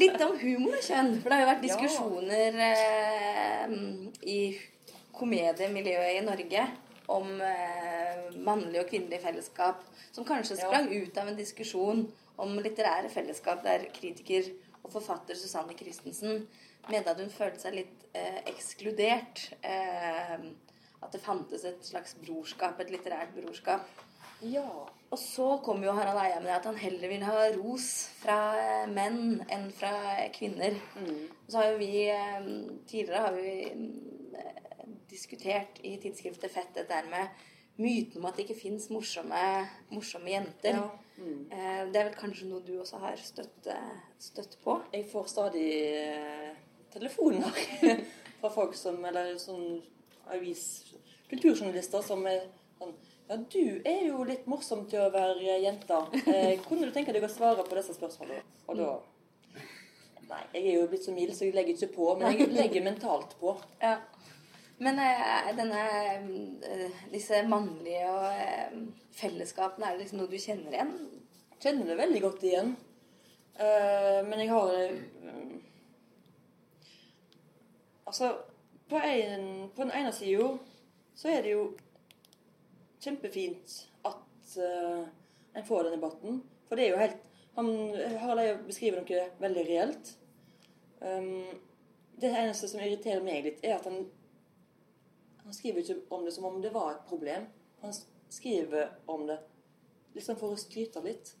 Litt om humor og kjønn. For det har jo vært diskusjoner eh, i komediemiljøet i Norge om eh, mannlig og kvinnelig fellesskap. Som kanskje sprang ut av en diskusjon om litterære fellesskap der kritiker og forfatter Susanne Christensen mente at hun følte seg litt eh, ekskludert. Eh, at det fantes et slags brorskap, et litterært brorskap. ja. Og så kom jo Harald Eia med at han heller vil ha ros fra eh, menn enn fra kvinner. Mm. Så har jo vi eh, Tidligere har vi eh, diskutert i tidsskriftet Fett dette med myten om at det ikke fins morsomme, morsomme jenter. Ja. Mm. Eh, Det er vel kanskje noe du også har støtt, eh, støtt på? Jeg får stadig eh, telefoner fra folk som Eller sånn avis Kulturjournalister som er sånn Ja, du er jo litt morsom til å være jente. Eh, kunne du tenke deg å svare på disse spørsmålene? Og da Nei, jeg er jo blitt så mild, så jeg legger ikke på. Men jeg legger mentalt på. Ja. Men eh, denne, eh, disse mannlige og eh, fellesskapene, er det liksom noe du kjenner igjen? Jeg Kjenner det veldig godt igjen. Uh, men jeg har eh, Altså, på, en, på den ene sida så er det jo kjempefint at uh, en får den debatten. For det er jo helt han, Harald å beskriver noe veldig reelt. Um, det eneste som irriterer meg litt, er at han han skriver ikke om det som om det var et problem. Han skriver om det liksom for å skryte litt.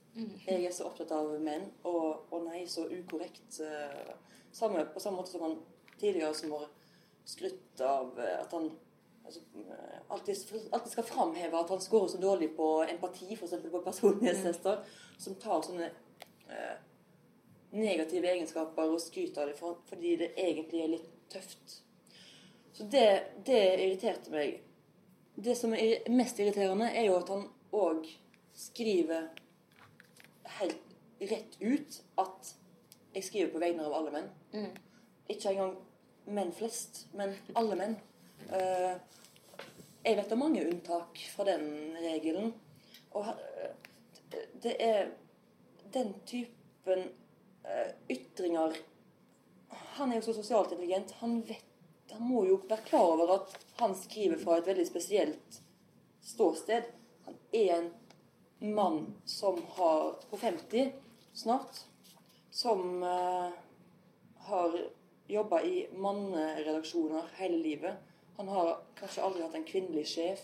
Jeg er så opptatt av menn, og, og nei, så ukorrekt. eh, Samme, på samme måte som han tidligere som har skrytt av eh, at han altså, eh, alltid, alltid skal framheve at han scorer så dårlig på empati, f.eks. på personlighetstester, som tar sånne eh, negative egenskaper og skryter av for, fordi det egentlig er litt tøft. Så det, det irriterte meg. Det som er mest irriterende, er jo at han òg skriver helt rett ut at jeg skriver på vegne av alle menn. Ikke engang menn flest, men alle menn. Eh, jeg vet om mange unntak fra den regelen. Og eh, det er den typen eh, ytringer Han er jo så sosialt intelligent. Han vet han må jo være klar over at han skriver fra et veldig spesielt ståsted. Han er en mann som har på 50 snart, som uh, har jobba i manneredaksjoner hele livet. Han har kanskje aldri hatt en kvinnelig sjef.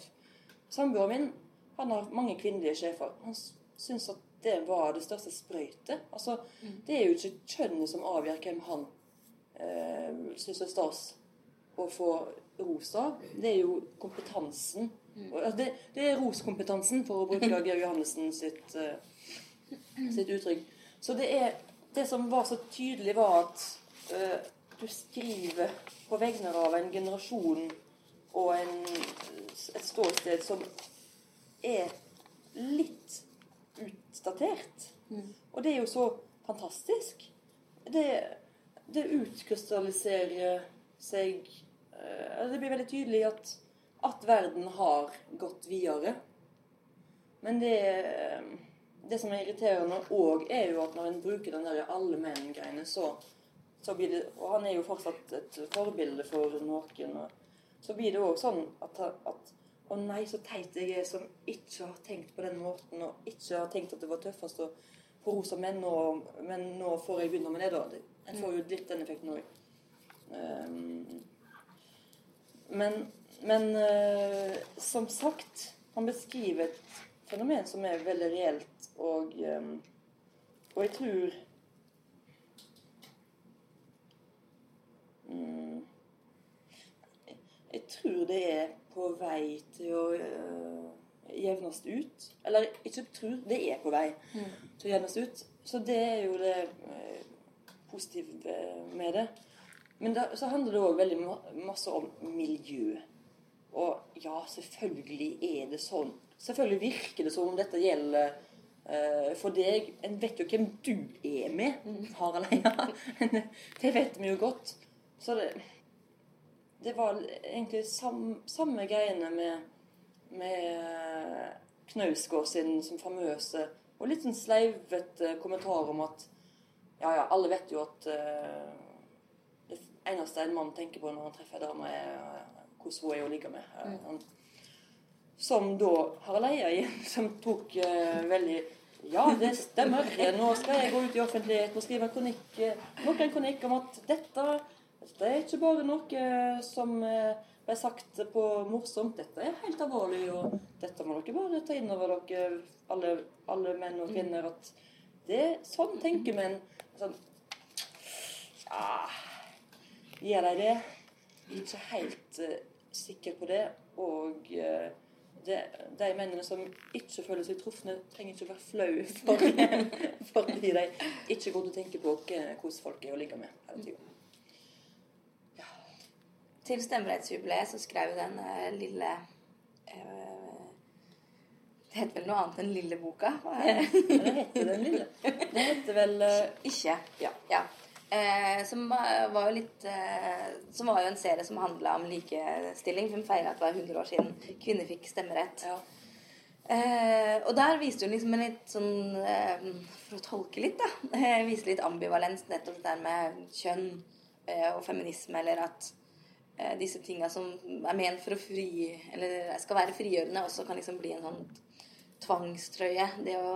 Samboeren min han har mange kvinnelige sjefer. Han syns at det var det største sprøytet. Altså, Det er jo ikke kjønnet som avgjør hvem han eh, syns er stas å få ros av. Det er jo kompetansen. Altså, det, det er roskompetansen, for å bruke Georg Johannessen sitt, eh, sitt uttrykk. Så det er Det som var så tydelig, var at uh, du skriver på vegne av en generasjon og en, et ståsted som er litt utdatert. Og det er jo så fantastisk. Det, det utkrystalliserer seg Det blir veldig tydelig at, at verden har gått videre. Men det, det som er irriterende òg, er jo at når en bruker den der alle menn-greiene, så så blir det, og han er jo fortsatt et forbilde for noen. Så blir det òg sånn at, at Å nei, så teit jeg er som ikke har tenkt på den måten, og ikke har tenkt at det var tøffest å få rosa menn, og, men nå får jeg begynne med det, da. En får jo litt den effekten òg. Men men uh, som sagt, han beskriver et fenomen som er veldig reelt, og, um, og jeg tror um, jeg, tror det er på vei til å uh, jevnes ut. Eller ikke tror, det er på vei til å jevnes ut. Så det er jo det uh, positive med det. Men da, så handler det òg veldig ma masse om miljø. Og ja, selvfølgelig er det sånn. Selvfølgelig virker det som om dette gjelder uh, for deg. En vet jo hvem du er med, Harald Eia. det vet vi jo godt. Så det, det var egentlig sam, samme greiene med, med Knausgård sin som famøse og litt sånn sleivete kommentar om at ja, ja, alle vet jo at det eneste en mann tenker på når han treffer ei dame, er eh, hvordan hun er å ligge med. Eh, han, som da Harald Eia igjen, som tok uh, veldig Ja, det stemmer. Nå skal jeg gå ut i offentligheten og skrive kronikk, eh, nok en kronikk om at dette, dette er ikke bare noe som ble sagt på morsomt. Dette er helt alvorlig, og dette må dere bare ta inn over dere, alle, alle menn og kvinner, at det er sånn tenker menn. Sånn Ja Gjør de det? Jeg er ikke helt uh, sikker på det. Og uh, det, de mennene som ikke føler seg trufne, trenger ikke være flau for, fordi de ikke går til å tenke på hvordan folk er å ligge med hele tida. Til stemmerettsjubileet så skrev den uh, lille eh, Det heter vel noe annet enn Lille boka? Ja, det heter den lille. Det heter vel uh, Ikke. Ja. Eh, som var var jo litt eh, Som var jo en serie som handla om likestilling. Hun feira at det var 100 år siden kvinner fikk stemmerett. Ja. Eh, og der viste hun liksom en litt sånn eh, For å tolke litt, da. Eh, viste litt ambivalens nettopp det der med kjønn eh, og feminisme, eller at eh, disse tinga som er ment for å fri Eller skal være frigjørende, også kan liksom bli en sånn tvangstrøye. Det å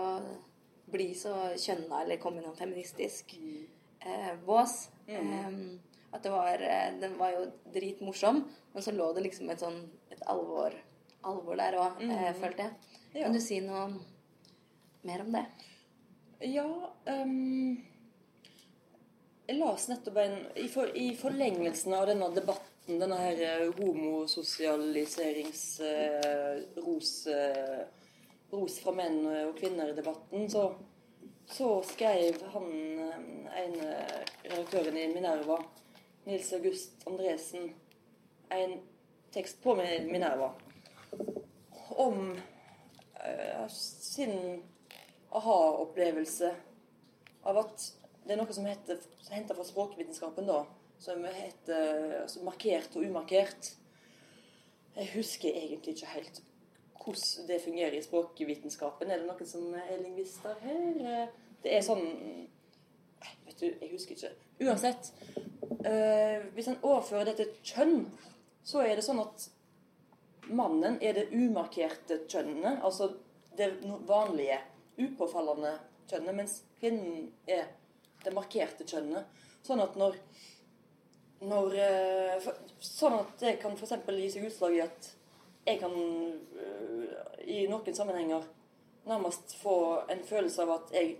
bli så kjønna eller komme inn noe feministisk eh, bås. Eh, at det var eh, Den var jo dritmorsom, men så lå det liksom et sånn et alvor, alvor der òg, eh, følte jeg. Ja. Kan du si noe mer om det? Ja um, Jeg las nettopp en i, for, I forlengelsen av denne debatten, denne her eh, homososialiserings eh, ros, eh, ros fra menn og kvinner-debatten, så, så skrev han en ene redaktøren i Minerva, Nils August Andresen, en tekst på Minerva om eh, sin aha-opplevelse av at det er noe som heter henta fra språkvitenskapen, da, som heter altså markert og umarkert. Jeg husker egentlig ikke helt hvordan det fungerer i språkvitenskapen. Er det noen som er lingvister her? Det er sånn vet du, jeg husker ikke. Uansett. eh, hvis en overfører det til kjønn, så er det sånn at mannen er det umarkerte kjønnet, altså det vanlige, upåfallende kjønnet, mens kvinnen er det markerte kjønnet. Sånn at når, når eh, Sånn at det kan f.eks. gi seg utslag i at jeg kan eh, i noen sammenhenger nærmest få en følelse av at jeg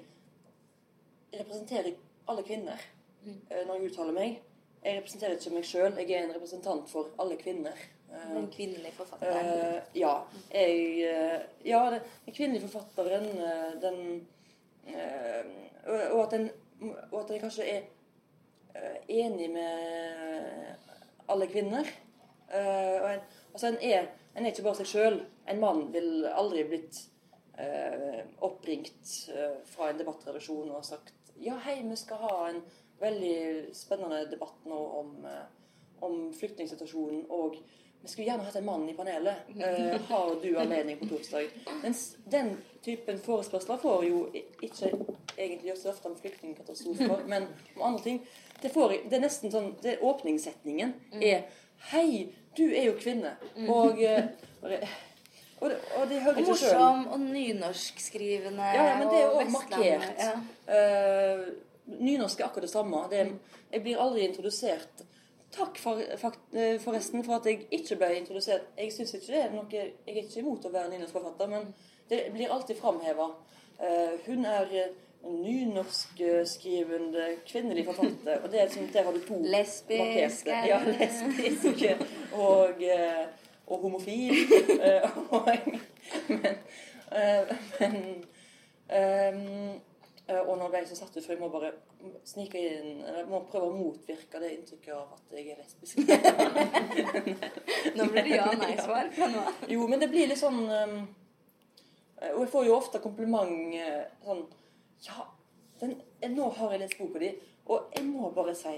representerer alle kvinner eh, når jeg uttaler meg. Jeg representerer ikke meg sjøl, jeg er en representant for alle kvinner. Eh, Den kvinnelige forfatteren. Uh, ja. Jeg, eh, ja, den, kvinnelige forfatteren, eh, den uh, og, at den, og at den kanskje er eh, enig med alle kvinner. Uh, og en, altså en, er, en er ikke bare seg sjøl. En mann vil aldri blitt eh, oppringt eh, fra en debattredaksjon og sagt ja, hei, vi skal ha en veldig spennende debatt nå om, eh, om flyktningsituasjonen. og vi skulle gjerne hatt en mann i panelet. Eh, har du anledning på torsdag? Mens den typen forespørsler får jo ikke egentlig også ofte om flyktningkatastrofer, men om andre ting. Det, får, det er nesten sånn det Åpningssetningen er Hei, du er jo kvinne. Og, eh, og, det, og, det, hører Og ikke sjøl. morsom og nynorskskrivende. Ja, ja, men det er jo markert. Ja. Uh, nynorsk er akkurat det samme. Det, jeg blir aldri introdusert. Takk for, eh, forresten for at jeg ikke ble introdusert. Jeg synes ikke det er noe, jeg er ikke imot å være nynorskforfatter, men det blir alltid framheva. hun er en nynorskskrivende kvinnelig forfatter. Og det er liksom, der har du to lesbiske. markerte. Ja, lesbiske og, eh, og homofil. Eh, og, men, eh, men eh, og nå ble jeg så satt ut, for jeg må bare snike inn Eller må prøve å motvirke det inntrykket av at jeg er lesbisk. Nå blir det ja-nei-svar fra nå jo, men det blir litt sånn eh, Og jeg får jo ofte kompliment eh, sånn Ja, den, nå har jeg lest boka di, og jeg må bare si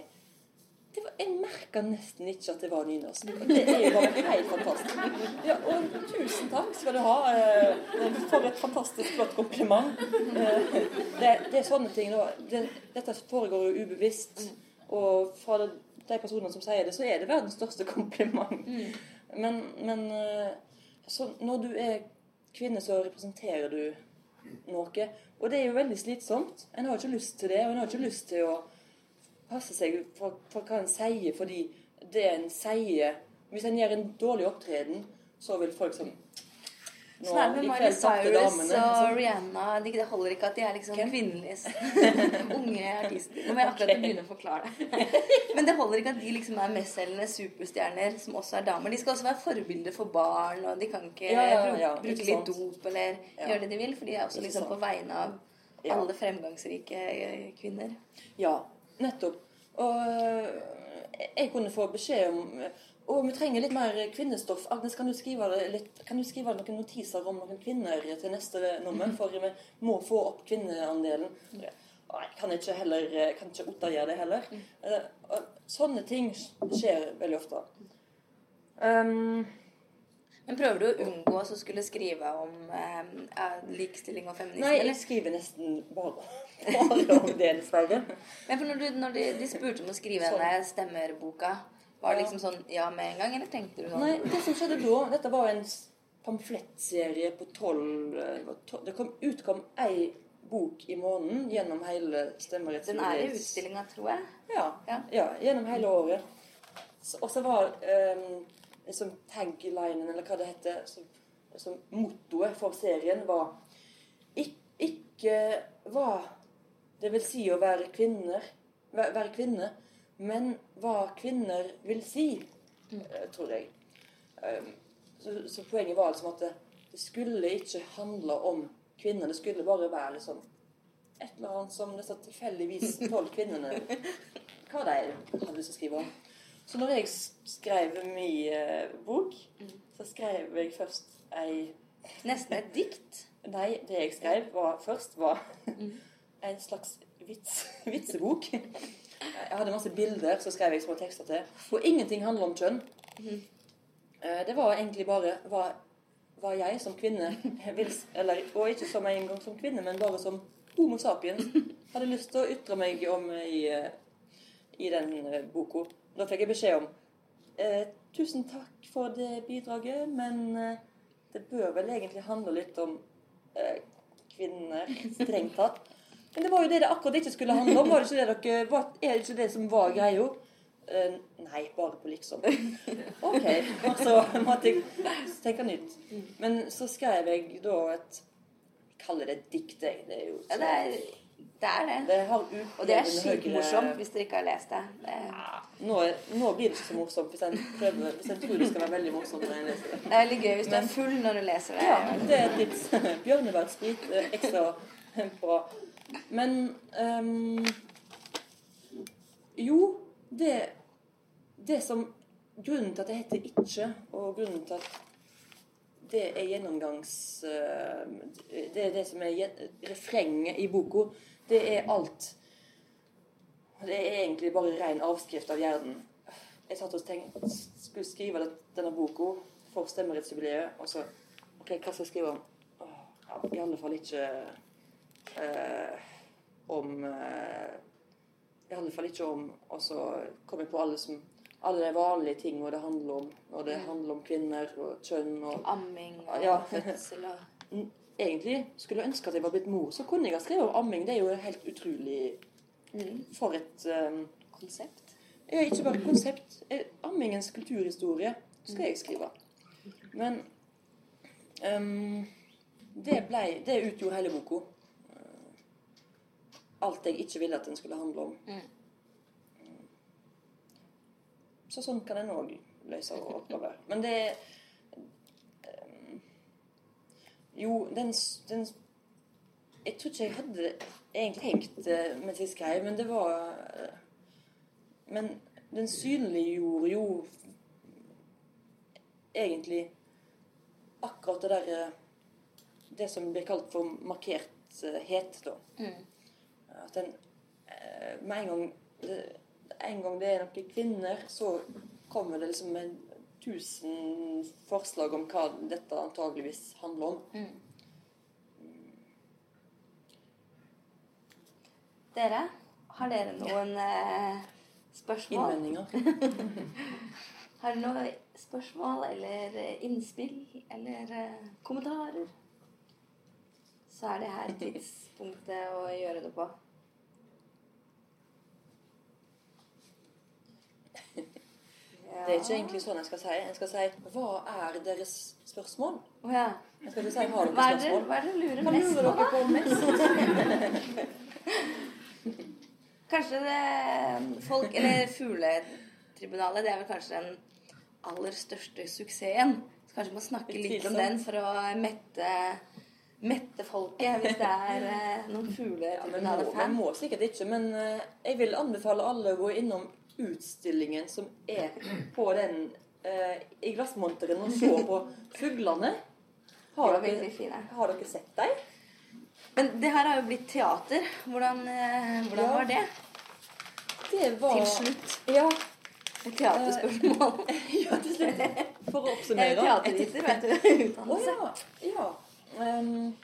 det var, Jeg merka nesten ikke at det var nynorsk. Og det er jo bare helt fantastisk. Ja, og tusen takk skal du ha eh, for et fantastisk flott kompliment. Eh, det, det er sånne ting. Det, dette foregår jo ubevisst. Og fra de, personene som sier det, så er det verdens største kompliment. Men, men eh, så når du er kvinne, så representerer du noe. Og det er jo veldig slitsomt. En har ikke lyst til det. Og en har ikke lyst til å passe seg for, for hva en sier, fordi det en sier Hvis en gjør en dårlig opptreden, så vil folk nå, Sånn er det med Miley Cyrus og liksom. Rihanna. Det, de holder ikke at de er liksom kvinnelige unge artister. Nå må jeg akkurat begynne å forklare det. Men det holder ikke at de liksom er mestselgende superstjerner som også er damer. De skal også være forbilder for barn, og de kan ikke Ja, ja, ja, bruke litt dop eller gjøre det de vil, for de er også liksom på vegne av alle fremgangsrike eh, kvinner. Ja, nettopp. Og øh, jeg kunne få beskjed om å, vi trenger litt mer kvinnestoff. Agnes, kan du skrive, det litt, kan du skrive noen notiser om noen kvinner til neste nummer? For vi må få opp kvinneandelen. Nei, kan ikke heller, kan ikke Otta gjøre det heller. Eh, Sånne ting skjer veldig ofte. Um, Men prøver du å unngå å skulle skrive om eh, eh, likestilling og feminisme? nei, jeg skriver nesten bare, bare om det, dessverre. Men for når, du, når de, de spurte om å skrive Sånn. denne stemmerboka, var det liksom sånn ja med en gang, eller tenkte du sånn Nei, det som skjedde da Dette var en pamflettserie på tolv eh, det kom, utkom ei bok i måneden gjennom hele Den er i utstillinga, tror jeg. Ja, Ja. ja, gjennom hele året. Og så var um, liksom taglinen, eller hva det heter, som, som mottoet for serien var Ik Ikke hva det vil si å være kvinner, væ- være kvinne, men hva kvinner vil si, eh, tror jeg. Um, så, så poenget var liksom at det, det skulle ikke handle om kvinner. Det skulle bare være liksom et eller annet som disse tilfeldigvis tolv kvinnene Hva de hadde lyst til å skrive om. Så når jeg skrev min eh, bok, så skrev jeg først ei Nesten et dikt. Nei, det jeg skrev var, først, var en slags vits, vitsebok. Jeg hadde masse bilder, så skrev jeg små tekster til. Og ingenting handler om kjønn. Eh, Det var egentlig bare hva, hva jeg som kvinne vil eller, Og ikke som en gang som kvinne, men bare som homo sapiens hadde lyst til å ytre meg om i, eh, i den eh, boka. Da fikk jeg beskjed om eh, Tusen takk for det bidraget, men det bør vel egentlig handle litt om eh, kvinner, strengt tatt. Men det var jo det det akkurat ikke skulle handle om. Var det ikke det dere, var, er det ikke det som var greia? Uh, nei, bare på liksom. Ok. Så måtte jeg tenke nytt. Men så skrev jeg da et Kaller det et dikt, jeg. Det er jo Ja, det er det. Er det. det har Og det er sykt morsomt hvis dere ikke har lest det. det Nå, nå blir det ikke så morsomt hvis en, prøver, hvis en tror det skal være veldig morsomt når jeg leser det. det er veldig gøy hvis du er full når du leser det. Ja, det er et tips. Bjørnebærsprit er ekstra bra. Men um, Jo, det, det som Grunnen til at det heter 'ikke', og grunnen til at det er gjennomgangs... eh, Det er det som er refrenget i boka. Det er alt Det er egentlig bare ren avskrift av hjernen. Jeg satt og tenkte, skulle skrive denne boka for stemmerettsjubileet, og så OK, hva skal jeg skrive om? I alle fall ikke eh, om eh, I alle fall ikke om å komme på alle, som, alle de vanlige tingene det handler om. Når det handler om kvinner og kjønn og Amming og Ja. fødsel og Egentlig skulle jeg ønske at jeg var blitt mor, så kunne jeg ha skrevet om amming. Det er jo helt utrolig For et um, konsept. ja, Ikke bare et konsept. eh, Ammingens kulturhistorie skal jeg skrive. Men um, det, ble, det utgjorde hele boka. Eh, Alt jeg ikke ville at den skulle handle om. Mm. Så sånn kan en òg løse oppgaver. Men det um, Jo, den, den Jeg tror ikke jeg hadde egentlig tenkt med mens men det var eh, Men den synliggjorde jo egentlig akkurat det derre Det som blir kalt for markerthet, da. Mm. At den eh, Med en gang det, en gang det er noen kvinner, så kommer det liksom en tusen forslag om hva dette antageligvis handler om. Mm. Dere, har dere noen eh, spørsmål? Innvendinger. Har dere noen spørsmål eller innspill eller eh, kommentarer? Så er det her tidspunktet å gjøre det på. Det er ikke egentlig sånn jeg skal si. Jeg skal si hva er deres spørsmål? Oh, ja. Jeg skal ikke si har dere er spørsmål. hva er det du lurer Hva mest på, på mest? Kanskje det folk Eller Fugletribunalet, det er vel kanskje den aller største suksessen. Så kanskje man snakker litt om den for å mette, mette folket, hvis det er eh, noen Ja, men må, man må sikkert ikke, men eh, jeg vil anbefale alle å gå innom utstillingen som er på den eh, i glassmonteren og så på fuglene. Har dere, har dere sett dem? Men det her har jo blitt teater. Hvordan, eh, hvordan Ja. var det? Det var Til slutt. Ja, Et teaterspørsmål. ja til slutt. For å er oppsummere. teaterviter, vet du. Utdannelse. ja. ja. Um,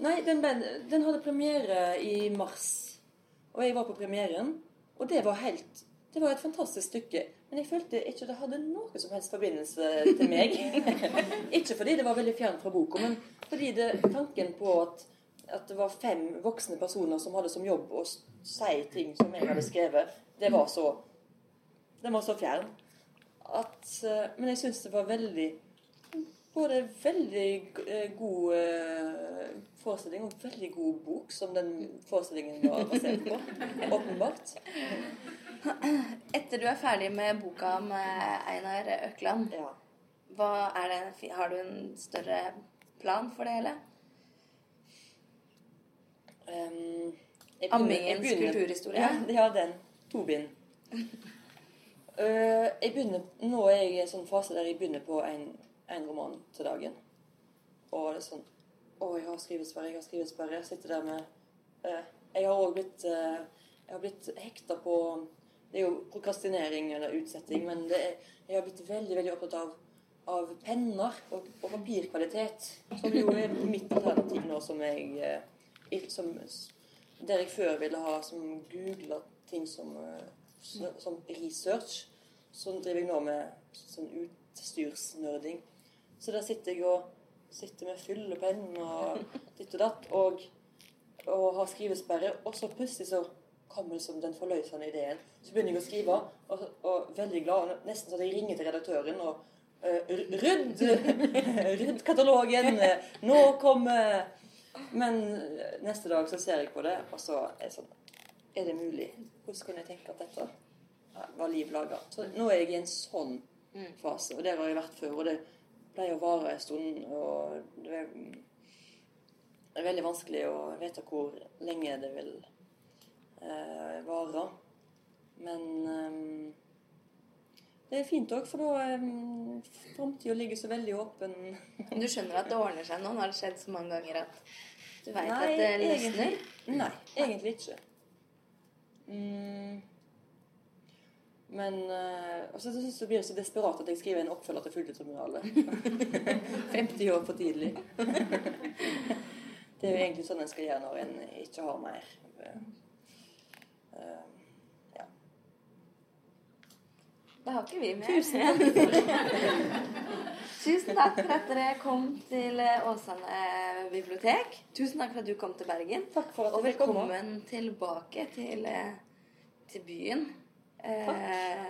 nei, den, den hadde premiere i mars. Og jeg var på premieren. Og det var helt Det var et fantastisk stykke. Men jeg følte ikke det hadde noe som helst forbindelse til meg. ikke fordi det var veldig fjernt fra boka, men fordi det, tanken på at, at det var fem voksne personer som hadde som jobb å si ting som jeg hadde skrevet, det var så var så fjern. At, eh, men jeg syns det var veldig både veldig eh, god eh, forestilling og veldig god bok, som den forestillingen var basert på. Åpenbart. Etter du er ferdig med boka med Einar Økland, Ja. hva er det, har du en større plan for det hele? Um, begynner- Ammingens begynner- kulturhistorie? Ja, ja, den. To bind. uh, jeg begynner, nå er jeg i en sånn fase der jeg begynner på en, en roman til dagen. Og det er sånn Å, jeg har skrivesperre, jeg har skrivesperre. Jeg sitter der med eh, Jeg har òg blitt eh, Jeg har blitt hekta på Det er jo prokrastinering eller utsetting, men det er, jeg har blitt veldig, veldig opptatt av av penner og, og papirkvalitet. Som jo er mitt alternativ nå, som jeg eh, som, Der jeg før ville ha som googla ting som, eh, som research, så driver jeg nå med sånn utstyrsnerding. Så der sitter jeg og sitter med fyllepenn og ditt og datt, og, og har skrivesperre. Og så plutselig så kommer det som den forløsende ideen. Så begynner jeg å skrive, og, og veldig glad. Nesten så jeg ringer til redaktøren og uh, Rydd! Rydd katalogen! Nå kommer Men neste dag så ser jeg på det, og så er det sånn Er det mulig? Hvordan kunne jeg tenke at dette var liv laga? Så nå er jeg i en sånn fase, og der har jeg vært før. Og det pleier å vare en stund, og det er, er veldig vanskelig å vite hvor lenge det vil eh, vare. Men eh, det er fint òg, for da eh, framtida ligger så veldig åpen. Du skjønner at det ordner seg nå? Nå har det skjedd så mange ganger at du veit at det løsner? Egentlig, nei, egentlig ikke. Mm. Men øh, Og så syns jeg blir det så desperat at jeg skriver en oppfølger til Fugletribunalet. 50 år for tidlig. det er jo egentlig sånn en skal gjøre når en ikke har mer Uh, ja. Da har ikke vi mer. Tusen takk. Tusen takk for at dere kom til eh, Åsane bibliotek. Tusen takk for at du kom til Bergen. Takk for at Og jeg velkommen tilbake til, til byen. Eh,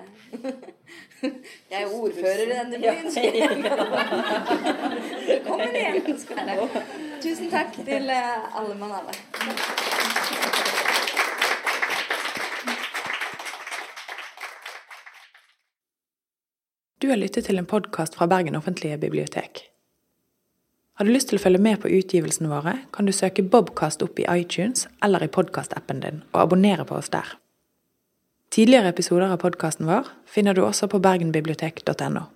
jeg er ordfører i denne Ja. byen. Velkommen igjen. skal dere. Tusen takk til eh, alle mann alle. Du har lyttet til en podkast fra Bergen offentlige bibliotek. Har du lyst til å følge med på utgivelsene våre, kan du søke Bobkast opp i iTunes eller i podkastappen din, og abonnere på oss der. Tidligere episoder av podkasten vår finner du også på bergenbibliotek.no.